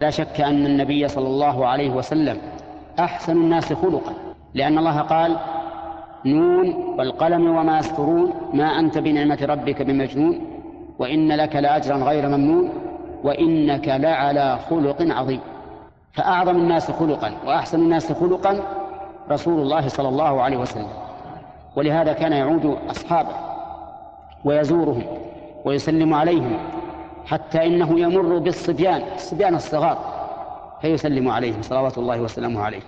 لا شك أن النبي صلى الله عليه وسلم أحسن الناس خلقا لأن الله قال نون والقلم وما يسطرون ما أنت بنعمة ربك بمجنون وإن لك لأجرا غير ممنون وإنك لعلى خلق عظيم. فأعظم الناس خلقا وأحسن الناس خلقا رسول الله صلى الله عليه وسلم ولهذا كان يعود أصحابه ويزورهم ويسلم عليهم حتى إنه يمر بالصبيان الصبيان الصغار فيسلم عليهم صلوات الله وسلامه عليه.